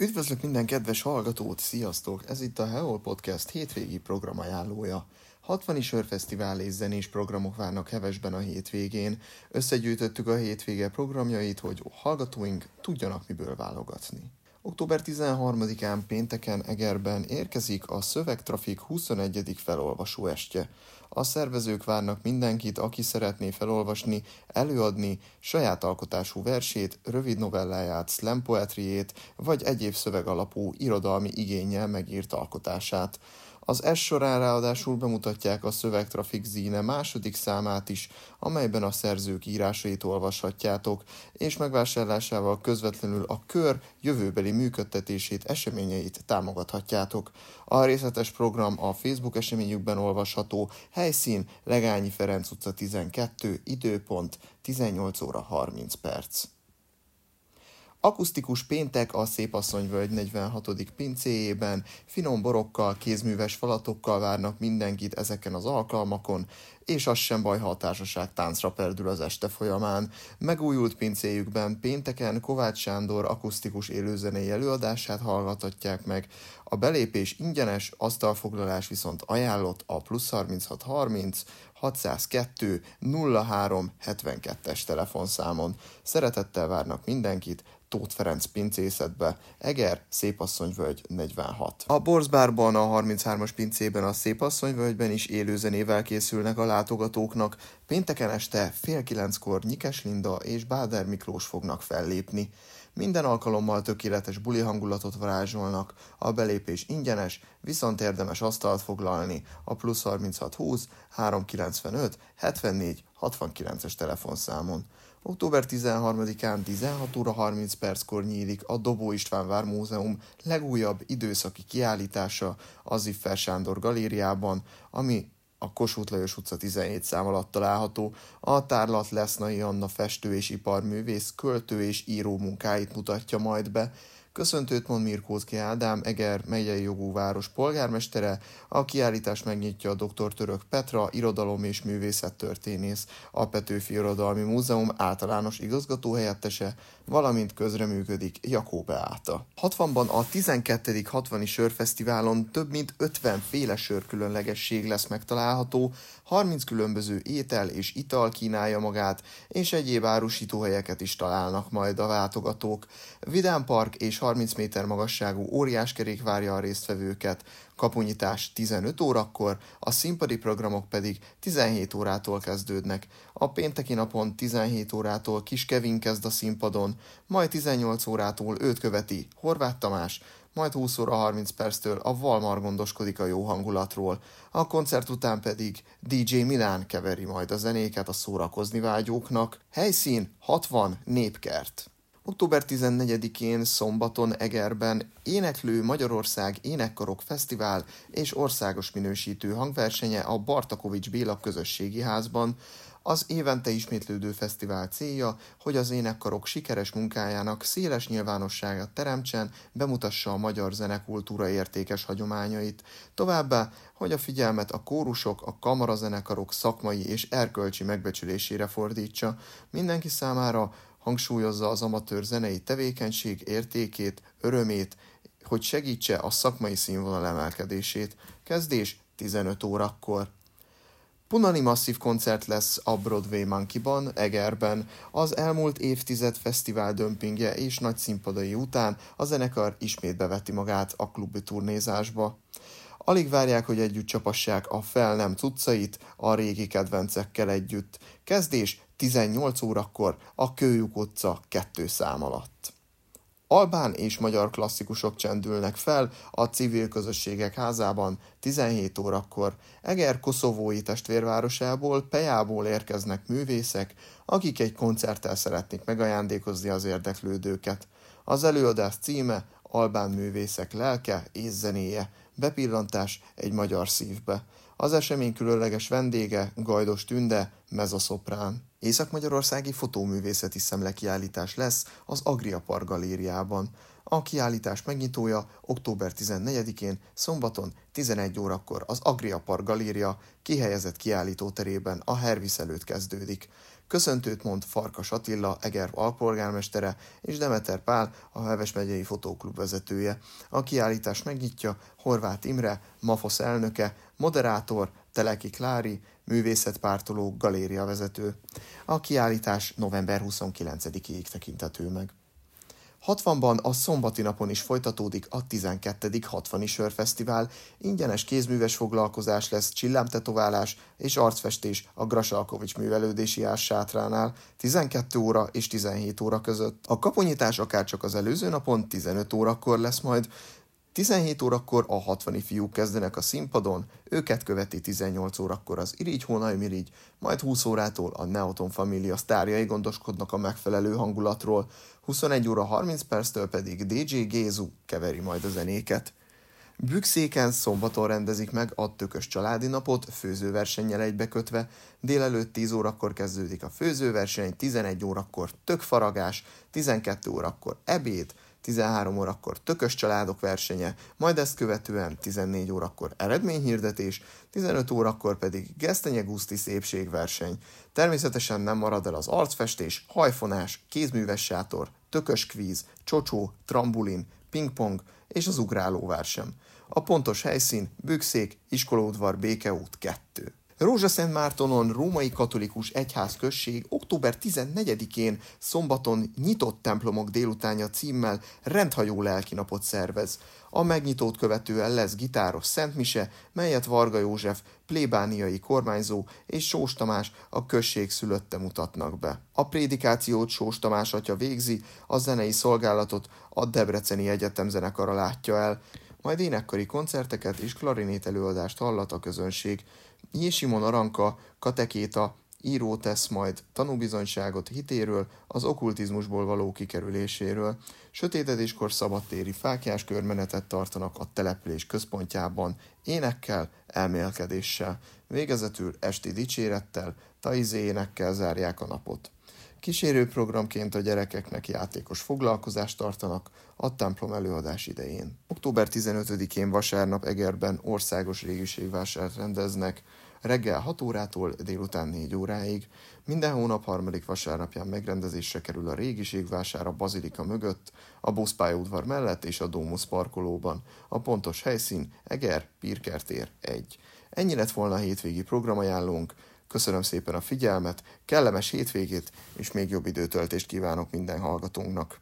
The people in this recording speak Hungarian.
Üdvözlök minden kedves hallgatót, sziasztok! Ez itt a Heol Podcast hétvégi programajánlója. 60 sörfesztivál és zenés programok várnak hevesben a hétvégén. Összegyűjtöttük a hétvége programjait, hogy hallgatóink tudjanak miből válogatni. Október 13-án pénteken Egerben érkezik a Szövegtrafik 21. felolvasó estje. A szervezők várnak mindenkit, aki szeretné felolvasni, előadni saját alkotású versét, rövid novelláját, slam vagy egyéb szövegalapú irodalmi igényel megírt alkotását. Az S során ráadásul bemutatják a Szövegtrafik zíne második számát is, amelyben a szerzők írásait olvashatjátok, és megvásárlásával közvetlenül a kör jövőbeli működtetését, eseményeit támogathatjátok. A részletes program a Facebook eseményükben olvasható, helyszín Legányi Ferenc utca 12, időpont 18 óra 30 perc. Akusztikus péntek a Szépasszonyvölgy 46. pincéjében, finom borokkal, kézműves falatokkal várnak mindenkit ezeken az alkalmakon, és az sem baj, ha a társaság táncra perdül az este folyamán. Megújult pincéjükben pénteken Kovács Sándor akusztikus élőzenei előadását hallgathatják meg. A belépés ingyenes, asztalfoglalás viszont ajánlott a plusz 3630 602 03 72-es telefonszámon. Szeretettel várnak mindenkit, Tóth Ferenc pincészetbe, Eger, Szépasszonyvölgy 46. A Borzbárban, a 33-as pincében, a Szépasszonyvölgyben is élőzenével készülnek a látogatóknak. Pénteken este fél kilenckor Nyikes Linda és Báder Miklós fognak fellépni. Minden alkalommal tökéletes buli hangulatot varázsolnak, a belépés ingyenes, viszont érdemes asztalt foglalni a plusz 3620 395 74 69-es telefonszámon. Október 13-án 16 óra 30 perckor nyílik a Dobó István Vár Múzeum legújabb időszaki kiállítása az Iffer Sándor galériában, ami a Kossuth Lajos utca 17 szám alatt található. A tárlat Lesznai Anna festő és iparművész, költő és író munkáit mutatja majd be, Köszöntőt mond Mirkózki Ádám, Eger megyei jogú város polgármestere, a kiállítás megnyitja a dr. Török Petra, irodalom és művészettörténész, a Petőfi Irodalmi Múzeum általános igazgatóhelyettese, valamint közreműködik Jakó Beáta. 60-ban a 12. 60 sörfesztiválon több mint 50 féle sörkülönlegesség lesz megtalálható, 30 különböző étel és ital kínálja magát, és egyéb árusítóhelyeket is találnak majd a látogatók. Vidám Park és 30 méter magasságú óriáskerék várja a résztvevőket, kapunyítás 15 órakor, a színpadi programok pedig 17 órától kezdődnek. A pénteki napon 17 órától Kis Kevin kezd a színpadon, majd 18 órától őt követi Horváth Tamás, majd 20 óra 30 perctől a Valmar gondoskodik a jó hangulatról. A koncert után pedig DJ Milán keveri majd a zenéket a szórakozni vágyóknak. Helyszín 60 Népkert. Október 14-én szombaton Egerben éneklő Magyarország Énekkarok Fesztivál és országos minősítő hangversenye a Bartakovics Béla közösségi házban. Az évente ismétlődő fesztivál célja, hogy az énekkarok sikeres munkájának széles nyilvánosságot teremtsen, bemutassa a magyar zenekultúra értékes hagyományait, továbbá, hogy a figyelmet a kórusok, a kamarazenekarok szakmai és erkölcsi megbecsülésére fordítsa. Mindenki számára hangsúlyozza az amatőr zenei tevékenység értékét, örömét, hogy segítse a szakmai színvonal emelkedését. Kezdés 15 órakor. Punani masszív koncert lesz a Broadway Monkey-ban, Egerben. Az elmúlt évtized fesztivál dömpingje és nagy színpadai után a zenekar ismét beveti magát a klubi turnézásba. Alig várják, hogy együtt csapassák a fel nem cuccait a régi kedvencekkel együtt. Kezdés 18 órakor a Kőjuk utca kettő szám alatt. Albán és magyar klasszikusok csendülnek fel a civil közösségek házában 17 órakor. Eger koszovói testvérvárosából, Pejából érkeznek művészek, akik egy koncerttel szeretnék megajándékozni az érdeklődőket. Az előadás címe Albán művészek lelke és zenéje, bepillantás egy magyar szívbe. Az esemény különleges vendége Gajdos Tünde, mezoszoprán. Észak-Magyarországi fotóművészeti szemlekiállítás lesz az Agriapar galériában. A kiállítás megnyitója október 14-én, szombaton 11 órakor az Agriapar galéria kihelyezett kiállítóterében a Hervis előtt kezdődik. Köszöntőt mond Farkas Attila, Eger alpolgármestere, és Demeter Pál, a Heves megyei fotóklub vezetője. A kiállítás megnyitja Horváth Imre, Mafosz elnöke, moderátor, Teleki Klári, művészetpártoló, galéria vezető. A kiállítás november 29-ig tekintető meg. 60-ban a szombati napon is folytatódik a 12. 60 sörfesztivál, ingyenes kézműves foglalkozás lesz csillámtetoválás és arcfestés a Grasalkovics művelődési sátránál 12 óra és 17 óra között. A kaponyítás akár csak az előző napon 15 órakor lesz majd, 17 órakor a 60 fiúk kezdenek a színpadon, őket követi 18 órakor az Irigy Hónaj Mirigy, majd 20 órától a Neoton Família sztárjai gondoskodnak a megfelelő hangulatról, 21 óra 30 perctől pedig DJ Gézu keveri majd a zenéket. Bükszéken szombaton rendezik meg a tökös családi napot, főzőversennyel egybekötve. Délelőtt 10 órakor kezdődik a főzőverseny, 11 órakor tökfaragás, 12 órakor ebéd, 13 órakor tökös családok versenye, majd ezt követően 14 órakor eredményhirdetés, 15 órakor pedig Gesztenye Guszti szépségverseny. Természetesen nem marad el az arcfestés, hajfonás, kézműves sátor, tökös kvíz, csocsó, trambulin, pingpong és az ugrálóverseny. A pontos helyszín Bükszék, Iskolaudvar, Békeút 2. Rózsaszent Mártonon római katolikus egyházközség október 14-én szombaton nyitott templomok délutánja címmel rendhajó lelkinapot szervez. A megnyitót követően lesz gitáros szentmise, melyet Varga József, plébániai kormányzó és Sós Tamás a község szülötte mutatnak be. A prédikációt Sós Tamás atya végzi, a zenei szolgálatot a Debreceni Egyetem zenekara látja el, majd énekkari koncerteket és klarinét előadást hallat a közönség. J. Simon Aranka, katekéta, író tesz majd tanúbizonyságot hitéről, az okkultizmusból való kikerüléséről. Sötétedéskor szabadtéri fákjás körmenetet tartanak a település központjában, énekkel, elmélkedéssel, végezetül esti dicsérettel, taizé énekkel zárják a napot. Kísérőprogramként a gyerekeknek játékos foglalkozást tartanak a templom előadás idején. Október 15-én vasárnap Egerben országos régiségvásárt rendeznek, reggel 6 órától délután 4 óráig. Minden hónap harmadik vasárnapján megrendezésre kerül a régiségvásár a Bazilika mögött, a buszpályaudvar mellett és a Dómusz parkolóban. A pontos helyszín Eger, Pirkertér 1. Ennyi lett volna a hétvégi programajánlónk. Köszönöm szépen a figyelmet, kellemes hétvégét, és még jobb időtöltést kívánok minden hallgatónknak.